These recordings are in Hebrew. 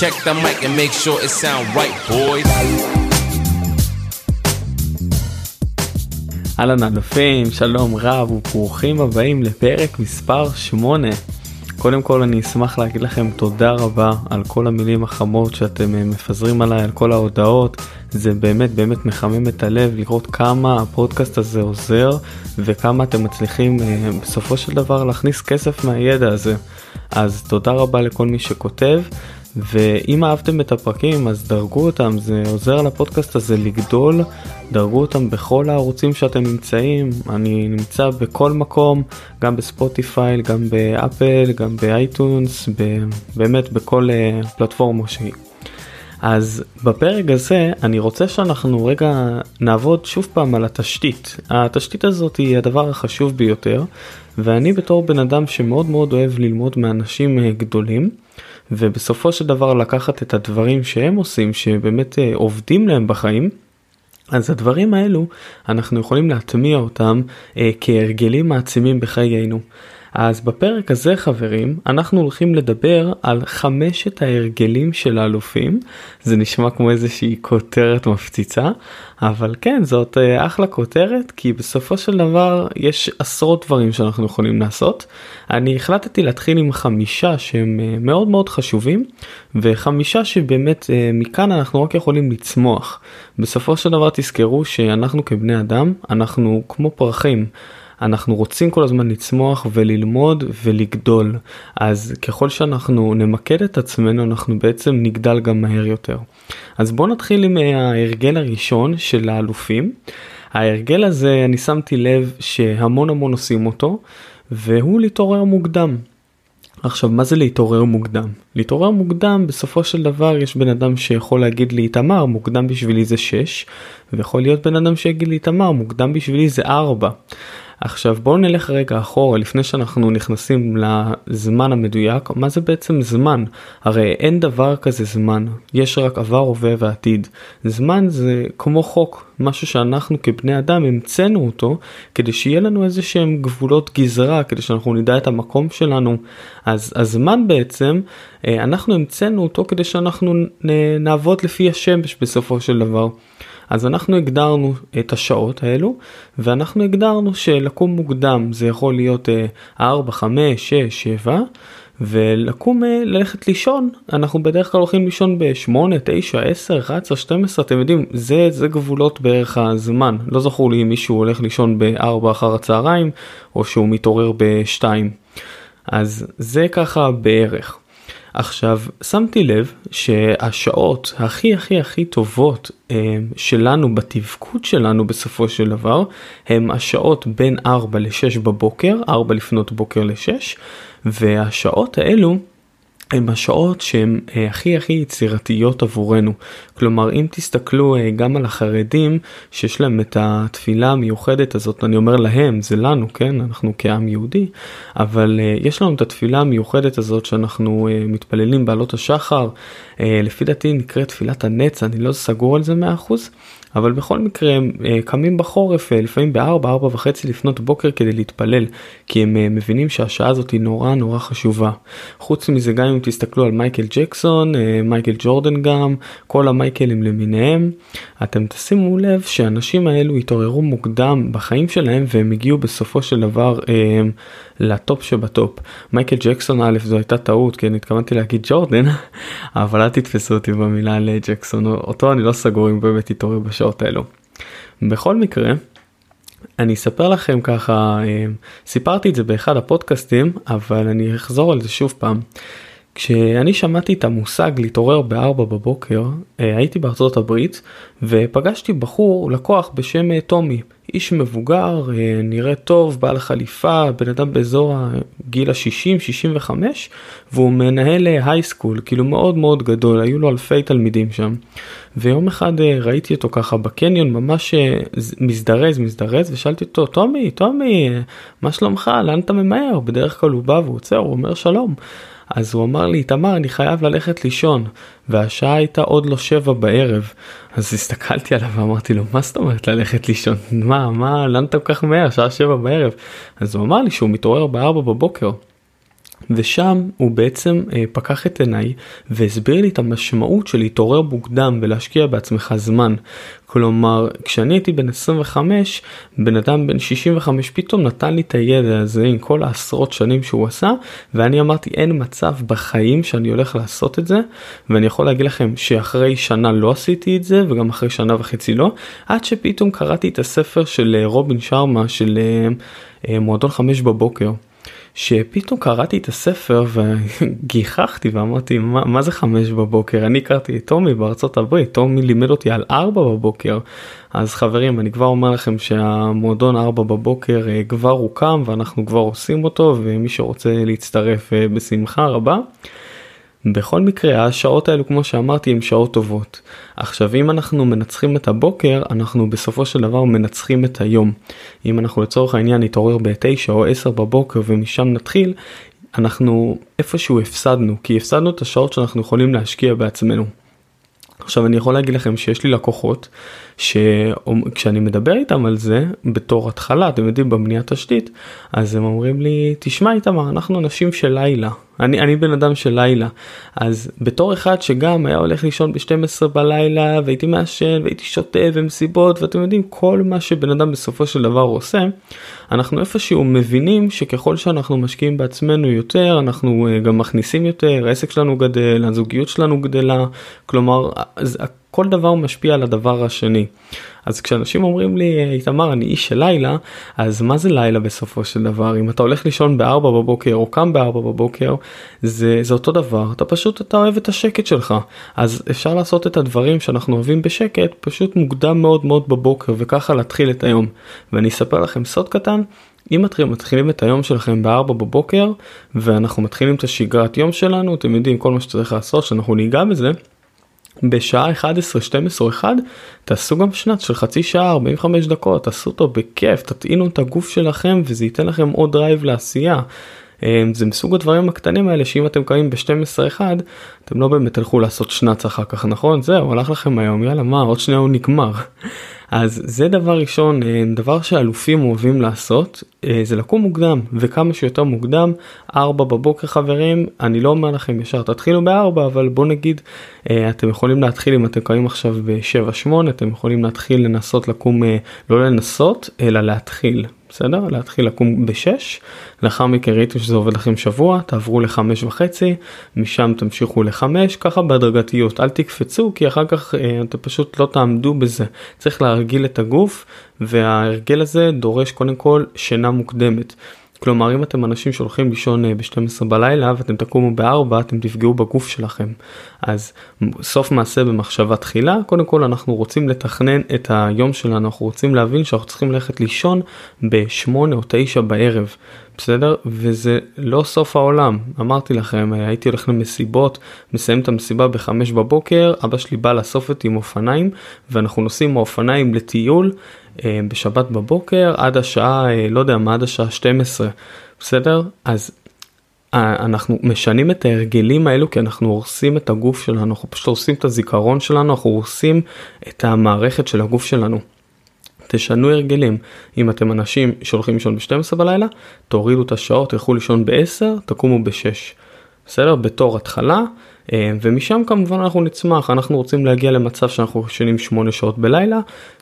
Check the mic and make sure it sound right, boys. אהלן אלופים, שלום רב וברוכים הבאים לפרק מספר 8. קודם כל אני אשמח להגיד לכם תודה רבה על כל המילים החמות שאתם אה, מפזרים עליי, על כל ההודעות. זה באמת באמת מחמם את הלב לראות כמה הפודקאסט הזה עוזר וכמה אתם מצליחים אה, בסופו של דבר להכניס כסף מהידע הזה. אז תודה רבה לכל מי שכותב. ואם אהבתם את הפרקים אז דרגו אותם זה עוזר לפודקאסט הזה לגדול דרגו אותם בכל הערוצים שאתם נמצאים אני נמצא בכל מקום גם בספוטיפיי גם באפל גם באייטונס באמת בכל uh, פלטפורמה שהיא. אז בפרק הזה אני רוצה שאנחנו רגע נעבוד שוב פעם על התשתית. התשתית הזאת היא הדבר החשוב ביותר ואני בתור בן אדם שמאוד מאוד אוהב ללמוד מאנשים אה, גדולים ובסופו של דבר לקחת את הדברים שהם עושים שבאמת אה, עובדים להם בחיים. אז הדברים האלו אנחנו יכולים להטמיע אותם אה, כהרגלים מעצימים בחיינו. אז בפרק הזה חברים אנחנו הולכים לדבר על חמשת ההרגלים של האלופים זה נשמע כמו איזושהי כותרת מפציצה אבל כן זאת אה, אחלה כותרת כי בסופו של דבר יש עשרות דברים שאנחנו יכולים לעשות. אני החלטתי להתחיל עם חמישה שהם אה, מאוד מאוד חשובים וחמישה שבאמת אה, מכאן אנחנו רק יכולים לצמוח. בסופו של דבר תזכרו שאנחנו כבני אדם אנחנו כמו פרחים. אנחנו רוצים כל הזמן לצמוח וללמוד ולגדול אז ככל שאנחנו נמקד את עצמנו אנחנו בעצם נגדל גם מהר יותר. אז בואו נתחיל עם אה, ההרגל הראשון של האלופים. ההרגל הזה אני שמתי לב שהמון המון עושים אותו והוא להתעורר מוקדם. עכשיו מה זה להתעורר מוקדם? להתעורר מוקדם בסופו של דבר יש בן אדם שיכול להגיד לי איתמר מוקדם בשבילי זה 6 ויכול להיות בן אדם שיגיד לי איתמר מוקדם בשבילי זה 4. עכשיו בואו נלך רגע אחורה לפני שאנחנו נכנסים לזמן המדויק. מה זה בעצם זמן? הרי אין דבר כזה זמן. יש רק עבר הווה ועתיד. זמן זה כמו חוק משהו שאנחנו כבני אדם המצאנו אותו כדי שיהיה לנו איזה שהם גבולות גזרה כדי שאנחנו נדע את המקום שלנו. אז הזמן בעצם אה, אנחנו המצאנו אותו כדי שאנחנו נעבוד לפי השמש בסופו של דבר. אז אנחנו הגדרנו את השעות האלו ואנחנו הגדרנו שלקום מוקדם זה יכול להיות 4, 5, 6, 7 ולקום אה, ללכת לישון. אנחנו בדרך כלל הולכים לישון ב-8, 9, 10, 11, 12 אתם יודעים זה זה גבולות בערך הזמן. לא זכור לי אם מישהו הולך לישון ב-4 אחר הצהריים או שהוא מתעורר ב-2 אז זה ככה בערך. עכשיו שמתי לב שהשעות הכי הכי הכי טובות אה, שלנו בתפקוד שלנו בסופו של דבר הם השעות בין 4 ל-6 בבוקר 4 לפנות בוקר ל-6 והשעות האלו הם השעות שהן אה, הכי הכי יצירתיות עבורנו. כלומר אם תסתכלו אה, גם על החרדים שיש להם את התפילה המיוחדת הזאת אני אומר להם זה לנו כן אנחנו כעם יהודי אבל אה, יש לנו את התפילה המיוחדת הזאת שאנחנו מתפללים בעלות השחר לפי דעתי נקראת תפילת הנץ אני לא סגור על זה 100% אבל בכל מקרה הם אה, קמים בחורף אה, לפעמים בארבע ארבע וחצי לפנות בוקר כדי להתפלל כי הם אה, מבינים שהשעה הזאת היא נורא נורא חשובה. חוץ מזה גם אם תסתכלו על מייקל ג'קסון מייקל ג'ורדן גם כל המייקלים למיניהם אתם תשימו לב שהאנשים האלו התעוררו מוקדם בחיים שלהם והם הגיעו בסופו של דבר לטופ שבטופ. מייקל ג'קסון א' זו הייתה טעות כי אני התכוונתי להגיד ג'ורדן אבל אל תתפסו אותי במילה לג'קסון אותו אני לא סגור אם באמת התעורר בשעות האלו. בכל מקרה אני אספר לכם ככה אה, סיפרתי את זה באחד הפודקאסטים אבל אני אחזור על זה שוב פעם. כשאני שמעתי את המושג להתעורר ב-4 בבוקר אה, הייתי בארצות הברית ופגשתי בחור לקוח בשם אה, טומי איש מבוגר אה, נראה טוב בעל חליפה בן אדם באזור הגיל ה-60-65 והוא מנהל הייסקול כאילו מאוד מאוד גדול היו לו אלפי תלמידים שם. ויום אחד ראיתי אותו ככה בקניון ממש מזדרז מזדרז ושאלתי אותו טומי טומי מה שלומך? לאן אתה ממהר? בדרך כלל הוא בא והוא עוצר הוא אומר שלום. אז הוא אמר לי, תמר, אני חייב ללכת לישון, והשעה הייתה עוד לא שבע בערב. אז הסתכלתי עליו ואמרתי לו, מה זאת אומרת ללכת לישון? מה, מה, לאן אתה כל כך מהר? שעה שבע בערב. אז הוא אמר לי שהוא מתעורר בארבע בבוקר. ושם הוא בעצם אה, פקח את עיניי והסביר לי את המשמעות של להתעורר מוקדם ולהשקיע בעצמך זמן. כלומר, כשאני הייתי בן 25, בן אדם בן 65 פתאום נתן לי את הידע הזה עם כל העשרות שנים שהוא עשה, ואני אמרתי אין מצב בחיים שאני הולך לעשות את זה, ואני יכול להגיד לכם שאחרי שנה לא עשיתי את זה, וגם אחרי שנה וחצי לא, עד שפתאום קראתי את הספר של אה, רובין שרמה של אה, אה, מועדון 5 בבוקר. שפתאום קראתי את הספר וגיחכתי ואמרתי מה, מה זה חמש בבוקר אני הכרתי את טומי בארצות הברית טומי לימד אותי על ארבע בבוקר אז חברים אני כבר אומר לכם שהמועדון ארבע בבוקר אה, כבר הוקם ואנחנו כבר עושים אותו ומי שרוצה להצטרף אה, בשמחה רבה. בכל מקרה השעות האלו כמו שאמרתי הן שעות טובות. עכשיו אם אנחנו מנצחים את הבוקר אנחנו בסופו של דבר מנצחים את היום. אם אנחנו לצורך העניין נתעורר ב-9 או 10 בבוקר ומשם נתחיל אנחנו איפשהו הפסדנו כי הפסדנו את השעות שאנחנו יכולים להשקיע בעצמנו. עכשיו אני יכול להגיד לכם שיש לי לקוחות שכשאני מדבר איתם על זה בתור התחלה אתם יודעים בבניית תשתית אז הם אומרים לי תשמע איתמר אנחנו אנשים של לילה. אני אני בן אדם של לילה. אז בתור אחד שגם היה הולך לישון ב-12 בלילה והייתי מעשן והייתי שותה ומסיבות ואתם יודעים כל מה שבן אדם בסופו של דבר עושה אנחנו איפשהו מבינים שככל שאנחנו משקיעים בעצמנו יותר אנחנו אה, גם מכניסים יותר העסק שלנו גדל הזוגיות שלנו גדלה כלומר כל דבר משפיע על הדבר השני. אז כשאנשים אומרים לי איתמר אני איש של לילה אז מה זה לילה בסופו של דבר? אם אתה הולך לישון ב-4 בבוקר או קם ב-4 בבוקר זה, זה אותו דבר. אתה פשוט אתה אוהב את השקט שלך. אז אפשר לעשות את הדברים שאנחנו אוהבים בשקט פשוט מוקדם מאוד מאוד בבוקר וככה להתחיל את היום. ואני אספר לכם סוד קטן אם אתם מתחילים את היום שלכם ב-4 בבוקר ואנחנו מתחילים את השגרת יום שלנו אתם יודעים כל מה שצריך לעשות שאנחנו ניגע בזה. בשעה 11, 12 או 1 תעשו גם שנ"צ של חצי שעה 45 דקות תעשו אותו בכיף תטעינו את הגוף שלכם וזה ייתן לכם עוד drive לעשייה. אמ, זה מסוג הדברים הקטנים האלה שאם אתם קמים ב-12 1 אתם לא באמת תלכו לעשות שנ"צ אחר כך נכון זהו הלך לכם היום יאללה מה עוד שנייה הוא נגמר. אז זה דבר ראשון אה, דבר שאלופים אוהבים לעשות אה, זה לקום מוקדם וכמה שיותר מוקדם 4 בבוקר חברים אני לא אומר לכם ישר תתחילו ב-4 אבל בוא נגיד אה, אתם יכולים להתחיל אם אתם קמים עכשיו ב-7-8 אתם יכולים להתחיל לנסות לקום לא לנסות אלא להתחיל בסדר? להתחיל לקום ב-6, לאחר מכן ראיתם שזה עובד לכם שבוע, תעברו ל-5 וחצי, משם תמשיכו ל-5, ככה בהדרגתיות, אל תקפצו כי אחר כך אה, אתם פשוט לא תעמדו בזה, צריך להרגיל את הגוף וההרגל הזה דורש קודם כל שינה מוקדמת. כלומר אם אתם אנשים שהולכים לישון אה, ב-12 בלילה ואתם תקומו ב-4 אתם תפגעו בגוף שלכם. אז סוף מעשה במחשבה תחילה. קודם כל אנחנו רוצים לתכנן את היום שלנו. אנחנו רוצים להבין שאנחנו צריכים ללכת לישון ב-8 או 9 בערב. בסדר? וזה לא סוף העולם. אמרתי לכם הייתי הולך למסיבות מסיים את המסיבה בחמש בבוקר אבא שלי בא לאסוף אותי עם אופניים ואנחנו נוסעים מאופניים לטיול. אה, בשבת בבוקר עד השעה אה, לא יודע מה עד השעה 12 בסדר? אז אה, אנחנו משנים את ההרגלים האלו כי אנחנו הורסים את הגוף שלנו אנחנו פשוט הורסים את הזיכרון שלנו אנחנו הורסים את המערכת של הגוף שלנו. תשנו הרגלים. אם אתם אנשים שהולכים לישון ב-12 בלילה תורידו את השעות תלכו לישון ב-10 תקומו ב-6 בסדר? בתור התחלה אה, ומשם כמובן אנחנו נצמח אנחנו רוצים להגיע למצב שאנחנו ישנים 8 שעות בלילה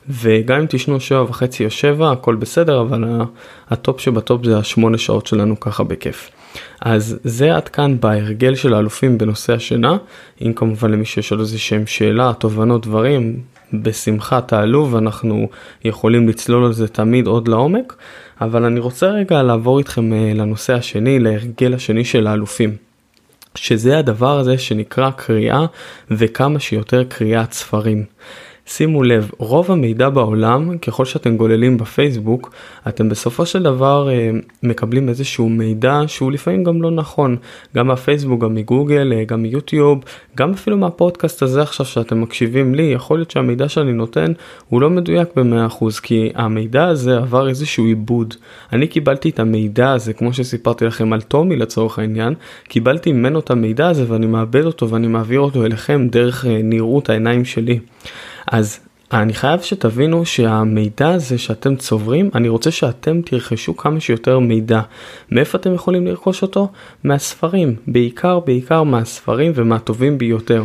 וגם אם תישנו 7 וחצי או 7 הכל בסדר אבל הטופ שבטופ זה השמונה שעות שלנו ככה בכיף. אז זה עד כאן בהרגל של האלופים בנושא השינה אם כמובן למי שיש עוד איזה שהם שאלה תובנות דברים בשמחה תעלו ואנחנו יכולים לצלול על זה תמיד עוד לעומק אבל אני רוצה רגע לעבור איתכם אה, לנושא השני להרגל השני של האלופים. שזה הדבר הזה שנקרא קריאה וכמה שיותר קריאת ספרים. שימו לב, רוב המידע בעולם, ככל שאתם גוללים בפייסבוק, אתם בסופו של דבר אה, מקבלים איזשהו מידע שהוא לפעמים גם לא נכון. גם מהפייסבוק, גם מגוגל, אה, גם מיוטיוב, גם אפילו מהפודקאסט הזה עכשיו שאתם מקשיבים לי, יכול להיות שהמידע שאני נותן הוא לא מדויק ב-100% כי המידע הזה עבר איזשהו עיבוד. אני קיבלתי את המידע הזה, כמו שסיפרתי לכם על טומי לצורך העניין, קיבלתי ממנו את המידע הזה ואני מאבד אותו ואני מעביר אותו אליכם דרך אה, נראות העיניים שלי. אז אני חייב שתבינו שהמידע הזה שאתם צוברים, אני רוצה שאתם תרכשו כמה שיותר מידע. מאיפה אתם יכולים לרכוש אותו? מהספרים, בעיקר בעיקר מהספרים ומהטובים ביותר.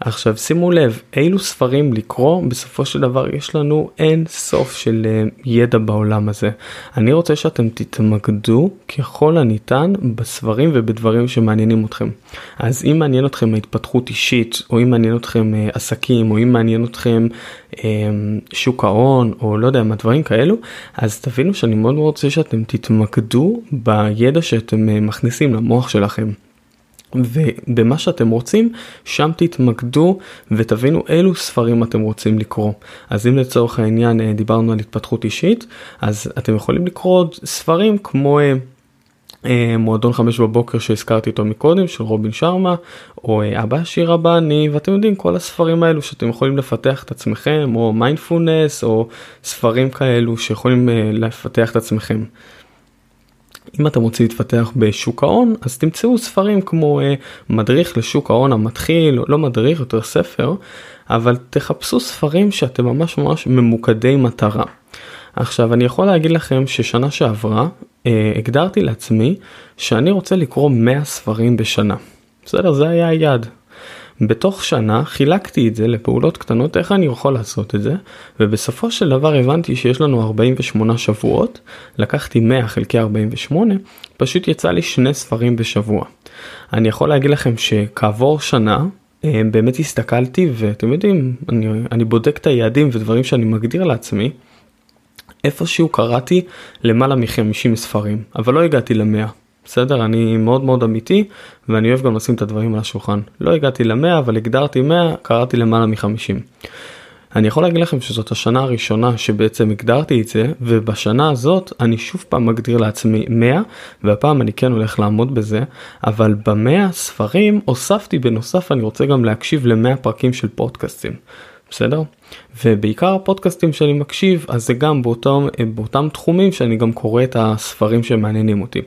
עכשיו שימו לב אילו ספרים לקרוא בסופו של דבר יש לנו אין סוף של uh, ידע בעולם הזה. אני רוצה שאתם תתמקדו ככל הניתן בספרים ובדברים שמעניינים אתכם. אז אם מעניין אתכם ההתפתחות אישית או אם מעניין אתכם uh, עסקים או אם מעניין אתכם uh, שוק ההון או לא יודע מה דברים כאלו אז תבינו שאני מאוד רוצה שאתם תתמקדו בידע שאתם uh, מכניסים למוח שלכם. ובמה שאתם רוצים שם תתמקדו ותבינו אילו ספרים אתם רוצים לקרוא. אז אם לצורך העניין אה, דיברנו על התפתחות אישית אז אתם יכולים לקרוא ספרים כמו אה, אה, מועדון חמש בבוקר שהזכרתי אותו מקודם של רובין שרמה או אבא עשיר אבא אני ואתם יודעים כל הספרים האלו שאתם יכולים לפתח את עצמכם או מיינדפולנס או ספרים כאלו שיכולים לפתח את עצמכם. אם אתם רוצים להתפתח בשוק ההון אז תמצאו ספרים כמו אה, מדריך לשוק ההון המתחיל לא מדריך יותר ספר אבל תחפשו ספרים שאתם ממש ממש ממוקדי מטרה. עכשיו אני יכול להגיד לכם ששנה שעברה אה, הגדרתי לעצמי שאני רוצה לקרוא 100 ספרים בשנה. בסדר זה היה היעד בתוך שנה חילקתי את זה לפעולות קטנות איך אני יכול לעשות את זה ובסופו של דבר הבנתי שיש לנו 48 שבועות לקחתי 100 חלקי 48 פשוט יצא לי שני ספרים בשבוע. אני יכול להגיד לכם שכעבור שנה אה, באמת הסתכלתי ואתם יודעים אני, אני בודק את היעדים ודברים שאני מגדיר לעצמי. איפשהו קראתי למעלה מ-50 ספרים אבל לא הגעתי למאה בסדר אני מאוד מאוד אמיתי ואני אוהב גם לשים את הדברים על השולחן לא הגעתי למאה אבל הגדרתי 100 קראתי למעלה מחמישים. אני יכול להגיד לכם שזאת השנה הראשונה שבעצם הגדרתי את זה ובשנה הזאת אני שוב פעם מגדיר לעצמי 100 והפעם אני כן הולך לעמוד בזה אבל במאה ספרים הוספתי בנוסף אני רוצה גם להקשיב למאה פרקים של פודקאסטים. בסדר? ובעיקר הפודקאסטים שאני מקשיב אז זה גם באותם, באותם תחומים שאני גם קורא את הספרים שמעניינים אותי.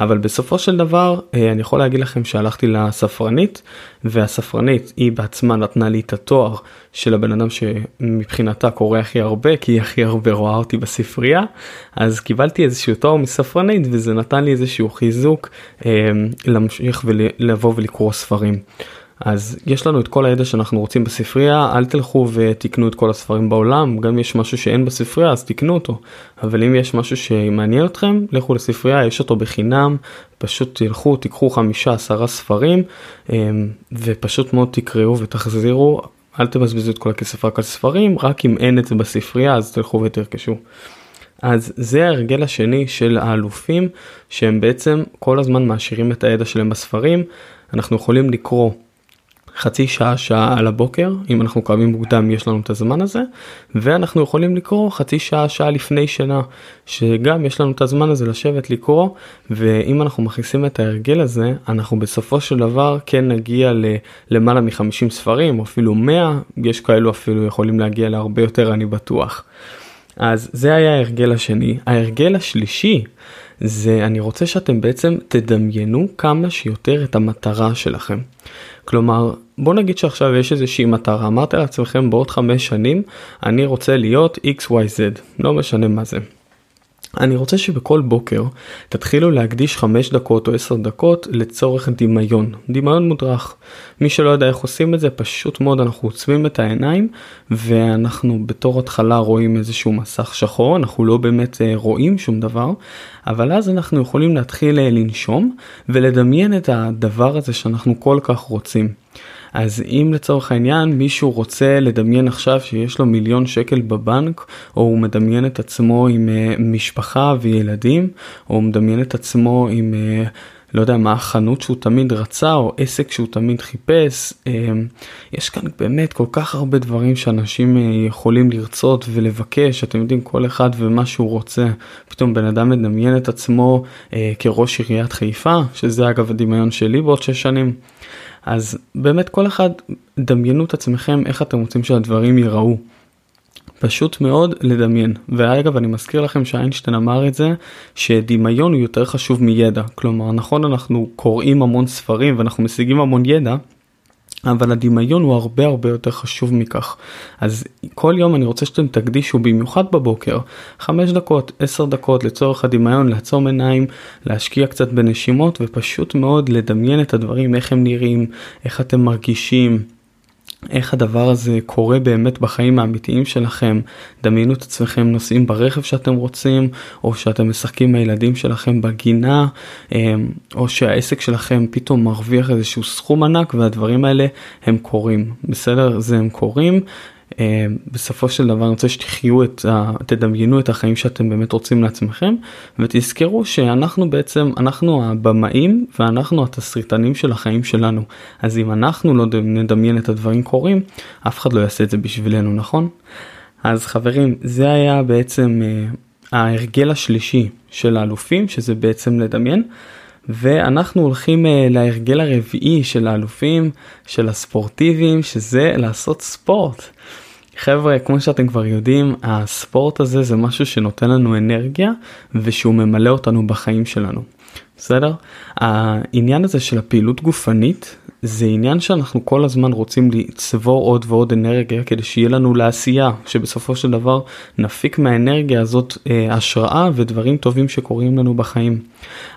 אבל בסופו של דבר אה, אני יכול להגיד לכם שהלכתי לספרנית והספרנית היא בעצמה נתנה לי את התואר של הבן אדם שמבחינתה קורא הכי הרבה כי היא הכי הרבה רואה אותי בספרייה אז קיבלתי איזשהו תואר מספרנית וזה נתן לי איזשהו חיזוק אה, להמשיך ולבוא ולקרוא ספרים. אז יש לנו את כל הידע שאנחנו רוצים בספרייה אל תלכו ותקנו את כל הספרים בעולם גם יש משהו שאין בספרייה אז תקנו אותו. אבל אם יש משהו שמעניין אתכם לכו לספרייה יש אותו בחינם פשוט תלכו תיקחו חמישה עשרה ספרים אמ, ופשוט מאוד תקראו ותחזירו. אל תבזבזו את כל הכסף רק על ספרים רק אם אין את זה בספרייה אז תלכו ותרכשו. אז זה ההרגל השני של האלופים שהם בעצם כל הזמן מעשירים את הידע שלהם בספרים. אנחנו יכולים לקרוא חצי שעה שעה על הבוקר אם אנחנו קמים מוקדם יש לנו את הזמן הזה ואנחנו יכולים לקרוא חצי שעה שעה לפני שינה שגם יש לנו את הזמן הזה לשבת לקרוא ואם אנחנו מכניסים את ההרגל הזה אנחנו בסופו של דבר כן נגיע למעלה מ-50 ספרים או אפילו 100 יש כאלו אפילו יכולים להגיע להרבה יותר אני בטוח. אז זה היה ההרגל השני ההרגל השלישי זה אני רוצה שאתם בעצם תדמיינו כמה שיותר את המטרה שלכם. כלומר בוא נגיד שעכשיו יש איזושהי מטרה אמרת לעצמכם בעוד חמש שנים אני רוצה להיות xyz לא משנה מה זה. אני רוצה שבכל בוקר תתחילו להקדיש 5 דקות או 10 דקות לצורך דמיון, דמיון מודרך. מי שלא יודע איך עושים את זה, פשוט מאוד אנחנו עוצמים את העיניים ואנחנו בתור התחלה רואים איזשהו מסך שחור, אנחנו לא באמת אה, רואים שום דבר, אבל אז אנחנו יכולים להתחיל אה, לנשום ולדמיין את הדבר הזה שאנחנו כל כך רוצים. אז אם לצורך העניין מישהו רוצה לדמיין עכשיו שיש לו מיליון שקל בבנק, או הוא מדמיין את עצמו עם uh, משפחה וילדים, או הוא מדמיין את עצמו עם... uh, לא יודע מה החנות שהוא תמיד רצה או עסק שהוא תמיד חיפש. יש כאן באמת כל כך הרבה דברים שאנשים יכולים לרצות ולבקש, אתם יודעים כל אחד ומה שהוא רוצה. פתאום בן אדם מדמיין את עצמו כראש עיריית חיפה, שזה אגב הדמיון שלי בעוד שש שנים. אז באמת כל אחד דמיינו את עצמכם איך אתם רוצים שהדברים ייראו. פשוט מאוד לדמיין ואגב אני מזכיר לכם שאיינשטיין אמר את זה שדמיון הוא יותר חשוב מידע כלומר נכון אנחנו קוראים המון ספרים ואנחנו משיגים המון ידע אבל הדמיון הוא הרבה הרבה יותר חשוב מכך. אז כל יום אני רוצה שאתם תקדישו במיוחד בבוקר 5 דקות 10 דקות לצורך הדמיון לעצום עיניים להשקיע קצת בנשימות ופשוט מאוד לדמיין את הדברים איך הם נראים איך אתם מרגישים. איך הדבר הזה קורה באמת בחיים האמיתיים שלכם. דמיינו את עצמכם נוסעים ברכב שאתם רוצים, או שאתם משחקים עם הילדים שלכם בגינה, אמ, או שהעסק שלכם פתאום מרוויח איזשהו סכום ענק והדברים האלה הם קורים. בסדר? זה הם קורים. אה, בסופו של דבר אני רוצה שתחיו את ה... תדמיינו את החיים שאתם באמת רוצים לעצמכם ותזכרו שאנחנו בעצם אנחנו הבמאים ואנחנו התסריטנים של החיים שלנו אז אם אנחנו לא נדמיין את הדברים קורים אף אחד לא יעשה את זה בשבילנו נכון? אז חברים זה היה בעצם uh, ההרגל השלישי של האלופים שזה בעצם לדמיין. ואנחנו הולכים uh, להרגל הרביעי של האלופים, של הספורטיביים, שזה לעשות ספורט. חבר'ה, כמו שאתם כבר יודעים, הספורט הזה זה משהו שנותן לנו אנרגיה ושהוא ממלא אותנו בחיים שלנו. בסדר? העניין הזה של הפעילות גופנית זה עניין שאנחנו כל הזמן רוצים לצבור עוד ועוד אנרגיה כדי שיהיה לנו לעשייה, שבסופו של דבר נפיק מהאנרגיה הזאת אה, השראה ודברים טובים שקורים לנו בחיים.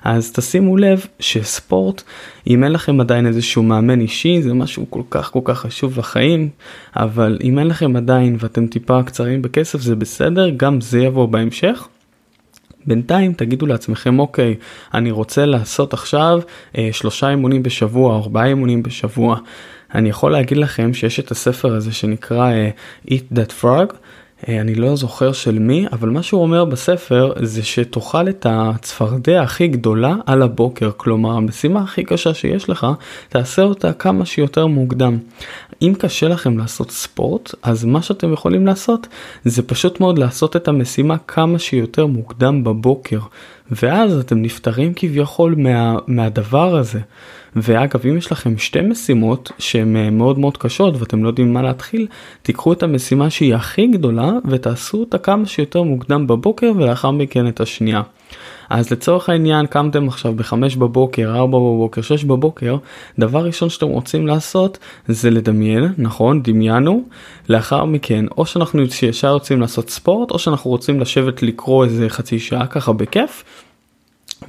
אז תשימו לב שספורט, אם אין לכם עדיין איזשהו מאמן אישי, זה משהו כל כך כל כך חשוב לחיים, אבל אם אין לכם עדיין ואתם טיפה קצרים בכסף זה בסדר, גם זה יבוא בהמשך. בינתיים תגידו לעצמכם אוקיי אני רוצה לעשות עכשיו אה, שלושה אימונים בשבוע ארבעה אימונים בשבוע. אני יכול להגיד לכם שיש את הספר הזה שנקרא אה, Eat That Frog אה, אני לא זוכר של מי, אבל מה שהוא אומר בספר זה שתאכל את הצפרדע הכי גדולה על הבוקר, כלומר המשימה הכי קשה שיש לך, תעשה אותה כמה שיותר מוקדם. אם קשה לכם לעשות ספורט, אז מה שאתם יכולים לעשות זה פשוט מאוד לעשות את המשימה כמה שיותר מוקדם בבוקר, ואז אתם נפטרים כביכול מה, מהדבר הזה. ואגב אם יש לכם שתי משימות שהן אה, מאוד מאוד קשות ואתם לא יודעים מה להתחיל תיקחו את המשימה שהיא הכי גדולה ותעשו אותה כמה שיותר מוקדם בבוקר ולאחר מכן את השנייה. אז לצורך העניין קמתם עכשיו בחמש בבוקר, ארבע בבוקר, שש בבוקר, דבר ראשון שאתם רוצים לעשות זה לדמיין, נכון, דמיינו, לאחר מכן או שאנחנו ישר רוצים לעשות ספורט או שאנחנו רוצים לשבת לקרוא איזה חצי שעה ככה בכיף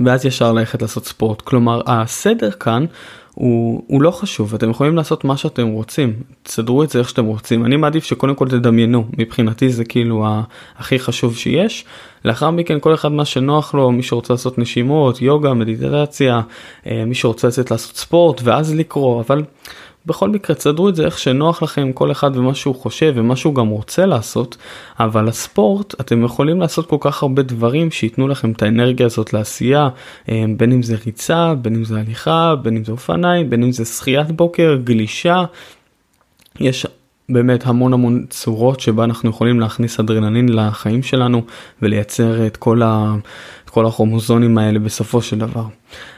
ואז ישר ללכת לעשות ספורט. כלומר הסדר כאן הוא, הוא לא חשוב. אתם יכולים לעשות מה שאתם רוצים. תסדרו את זה איך שאתם רוצים. אני מעדיף שקודם כל תדמיינו. מבחינתי זה כאילו הכי חשוב שיש. לאחר מכן כל אחד מה שנוח לו מי שרוצה לעשות נשימות יוגה מדיטציה אה, מי שרוצה לצאת לעשות ספורט ואז לקרוא. אבל בכל מקרה תסדרו את זה איך שנוח לכם כל אחד ומה שהוא חושב ומה שהוא גם רוצה לעשות אבל הספורט אתם יכולים לעשות כל כך הרבה דברים שייתנו לכם את האנרגיה הזאת לעשייה אה, בין אם זה ריצה בין אם זה הליכה בין אם זה אופניים בין אם זה שחיית בוקר גלישה. יש באמת המון המון צורות שבה אנחנו יכולים להכניס אדרנלין לחיים שלנו ולייצר את כל, כל הכרומוזונים האלה בסופו של דבר.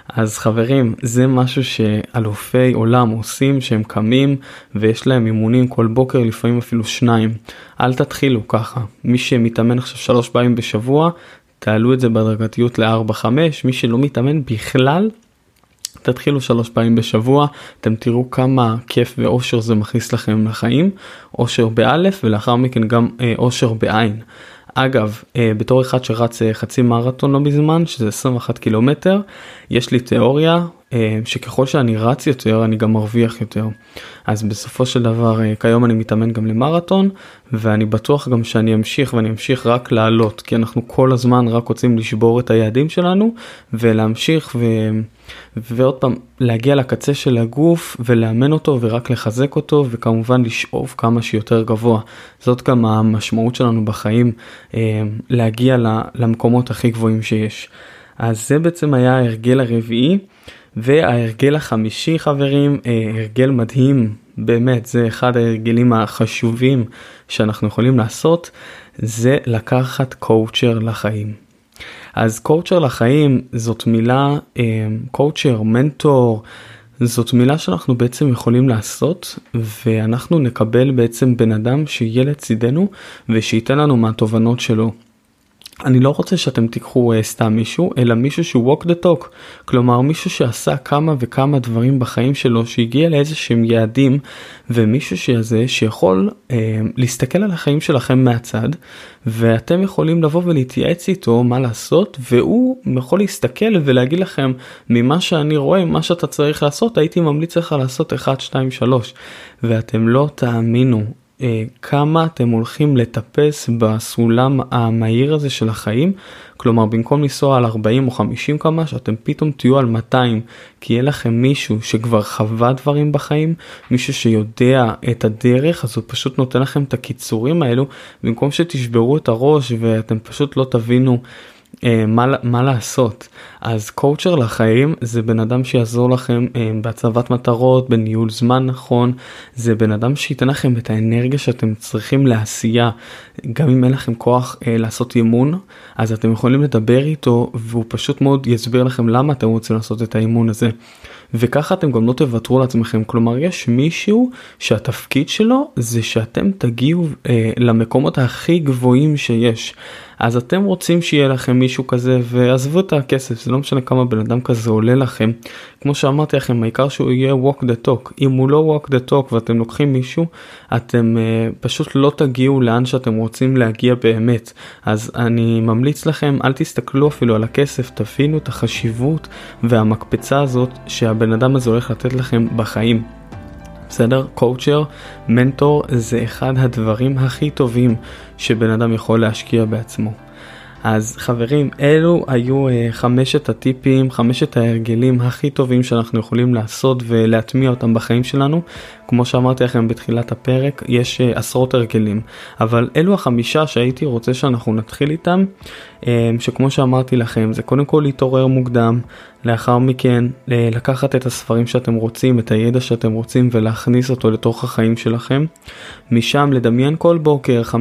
אז חברים זה משהו שאלופי עולם עושים שהם קמים ויש להם אימונים כל בוקר לפעמים אפילו שניים. אל תתחילו ככה מי שמתאמן עכשיו שלוש פעמים בשבוע תעלו את זה בהדרגתיות ל-4-5 מי שלא מתאמן בכלל תתחילו שלוש פעמים בשבוע אתם תראו כמה כיף ואושר זה מכניס לכם לחיים אושר באלף ולאחר מכן גם אה, אושר בעין. אגב אה, בתור אחד שרץ אה, חצי מרתון לא מזמן שזה 21 קילומטר יש לי תיאוריה שככל שאני רץ יותר אני גם מרוויח יותר. אז בסופו של דבר אה, כיום אני מתאמן גם למרתון ואני בטוח גם שאני אמשיך ואני אמשיך רק לעלות כי אנחנו כל הזמן רק רוצים לשבור את היעדים שלנו ולהמשיך ו... ועוד פעם להגיע לקצה של הגוף ולאמן אותו ורק לחזק אותו וכמובן לשאוף כמה שיותר גבוה. זאת גם המשמעות שלנו בחיים אה, להגיע למקומות הכי גבוהים שיש. אז זה בעצם היה ההרגל הרביעי. וההרגל החמישי חברים, אה, הרגל מדהים, באמת זה אחד ההרגלים החשובים שאנחנו יכולים לעשות, זה לקחת coacher לחיים. אז coacher לחיים זאת מילה, coacher, אה, מנטור, זאת מילה שאנחנו בעצם יכולים לעשות ואנחנו נקבל בעצם בן אדם שיהיה לצידנו ושייתן לנו מהתובנות שלו. אני לא רוצה שאתם תיקחו uh, סתם מישהו אלא מישהו שהוא walk the talk. כלומר מישהו שעשה כמה וכמה דברים בחיים שלו שהגיע לאיזה שהם יעדים ומישהו שזה שיכול uh, להסתכל על החיים שלכם מהצד ואתם יכולים לבוא ולהתייעץ איתו מה לעשות והוא יכול להסתכל ולהגיד לכם ממה שאני רואה מה שאתה צריך לעשות הייתי ממליץ לך לעשות 1 2 3 ואתם לא תאמינו כמה אתם הולכים לטפס בסולם המהיר הזה של החיים, כלומר במקום לנסוע על 40 או 50 כמה שאתם פתאום תהיו על 200 כי יהיה לכם מישהו שכבר חווה דברים בחיים, מישהו שיודע את הדרך אז הוא פשוט נותן לכם את הקיצורים האלו. במקום שתשברו את הראש ואתם פשוט לא תבינו אה, מה, מה לעשות אז קואוצ'ר לחיים זה בן אדם שיעזור לכם אה, בהצבת מטרות בניהול זמן נכון זה בן אדם שייתן לכם את האנרגיה שאתם צריכים לעשייה. גם אם אין לכם כוח אה, לעשות אימון אז אתם יכולים לדבר איתו והוא פשוט מאוד יסביר לכם למה אתם רוצים לעשות את האימון הזה. וככה אתם גם לא תוותרו לעצמכם. כלומר יש מישהו שהתפקיד שלו זה שאתם תגיעו אה, למקומות הכי גבוהים שיש. אז אתם רוצים שיהיה לכם מישהו כזה ועזבו את הכסף זה לא משנה כמה בן אדם כזה עולה לכם כמו שאמרתי לכם העיקר שהוא יהיה walk the talk אם הוא לא walk the talk ואתם לוקחים מישהו אתם uh, פשוט לא תגיעו לאן שאתם רוצים להגיע באמת אז אני ממליץ לכם אל תסתכלו אפילו על הכסף תבינו את החשיבות והמקפצה הזאת שהבן אדם הזה הולך לתת לכם בחיים. בסדר? קואוצ'ר, מנטור זה אחד הדברים הכי טובים שבן אדם יכול להשקיע בעצמו. אז חברים, אלו היו uh, חמשת הטיפים, חמשת ההרגלים הכי טובים שאנחנו יכולים לעשות ולהטמיע אותם בחיים שלנו. כמו שאמרתי לכם בתחילת הפרק, יש uh, עשרות הרגלים, אבל אלו החמישה שהייתי רוצה שאנחנו נתחיל איתם, שכמו שאמרתי לכם, זה קודם כל להתעורר מוקדם, לאחר מכן לקחת את הספרים שאתם רוצים, את הידע שאתם רוצים ולהכניס אותו לתוך החיים שלכם. משם לדמיין כל בוקר 5-10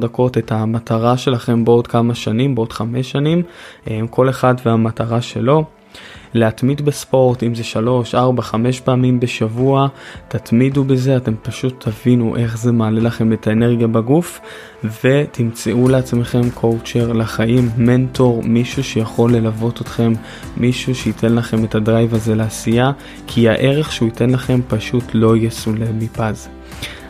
דקות את המטרה שלכם בעוד כמה שנים, בעוד 5 שנים, כל אחד והמטרה שלו. להתמיד בספורט, אם זה 3, 4, 5 פעמים בשבוע, תתמידו בזה, אתם פשוט תבינו איך זה מעלה לכם את האנרגיה בגוף, ותמצאו לעצמכם coacher לחיים, מנטור, מישהו שיכול ללוות אתכם, מישהו שייתן לכם את ה drive הזה לעשייה, כי הערך שהוא ייתן לכם פשוט לא יסולא מפז.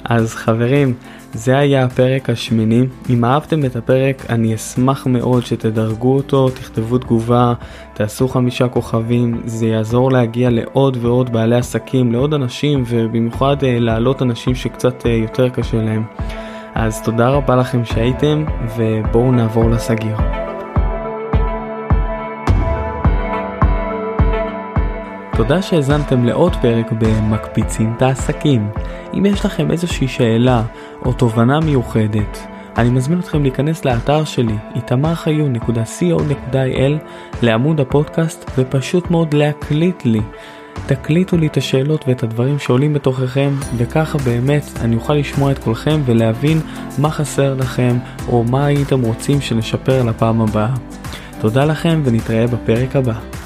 אז חברים, זה היה הפרק השמיני. אם אהבתם את הפרק, אני אשמח מאוד שתדרגו אותו, תכתבו תגובה, תעשו חמישה כוכבים, זה יעזור להגיע לעוד ועוד בעלי עסקים, לעוד אנשים, ובמיוחד אה, להעלות אנשים שקצת אה, יותר קשה להם. אז תודה רבה לכם שהייתם, ובואו נעבור לסגיר. תודה שהאזנתם לעוד פרק ב"מקפיצים את העסקים". אם יש לכם איזושהי שאלה או תובנה מיוחדת, אני מזמין אתכם להיכנס לאתר שלי, איתמרחיון.co.il, לעמוד הפודקאסט, ופשוט מאוד להקליט לי. תקליטו לי את השאלות ואת הדברים שעולים בתוככם, וככה באמת אני אוכל לשמוע את כולכם ולהבין מה חסר לכם, או מה הייתם רוצים שנשפר לפעם הבאה. תודה לכם ונתראה בפרק הבא.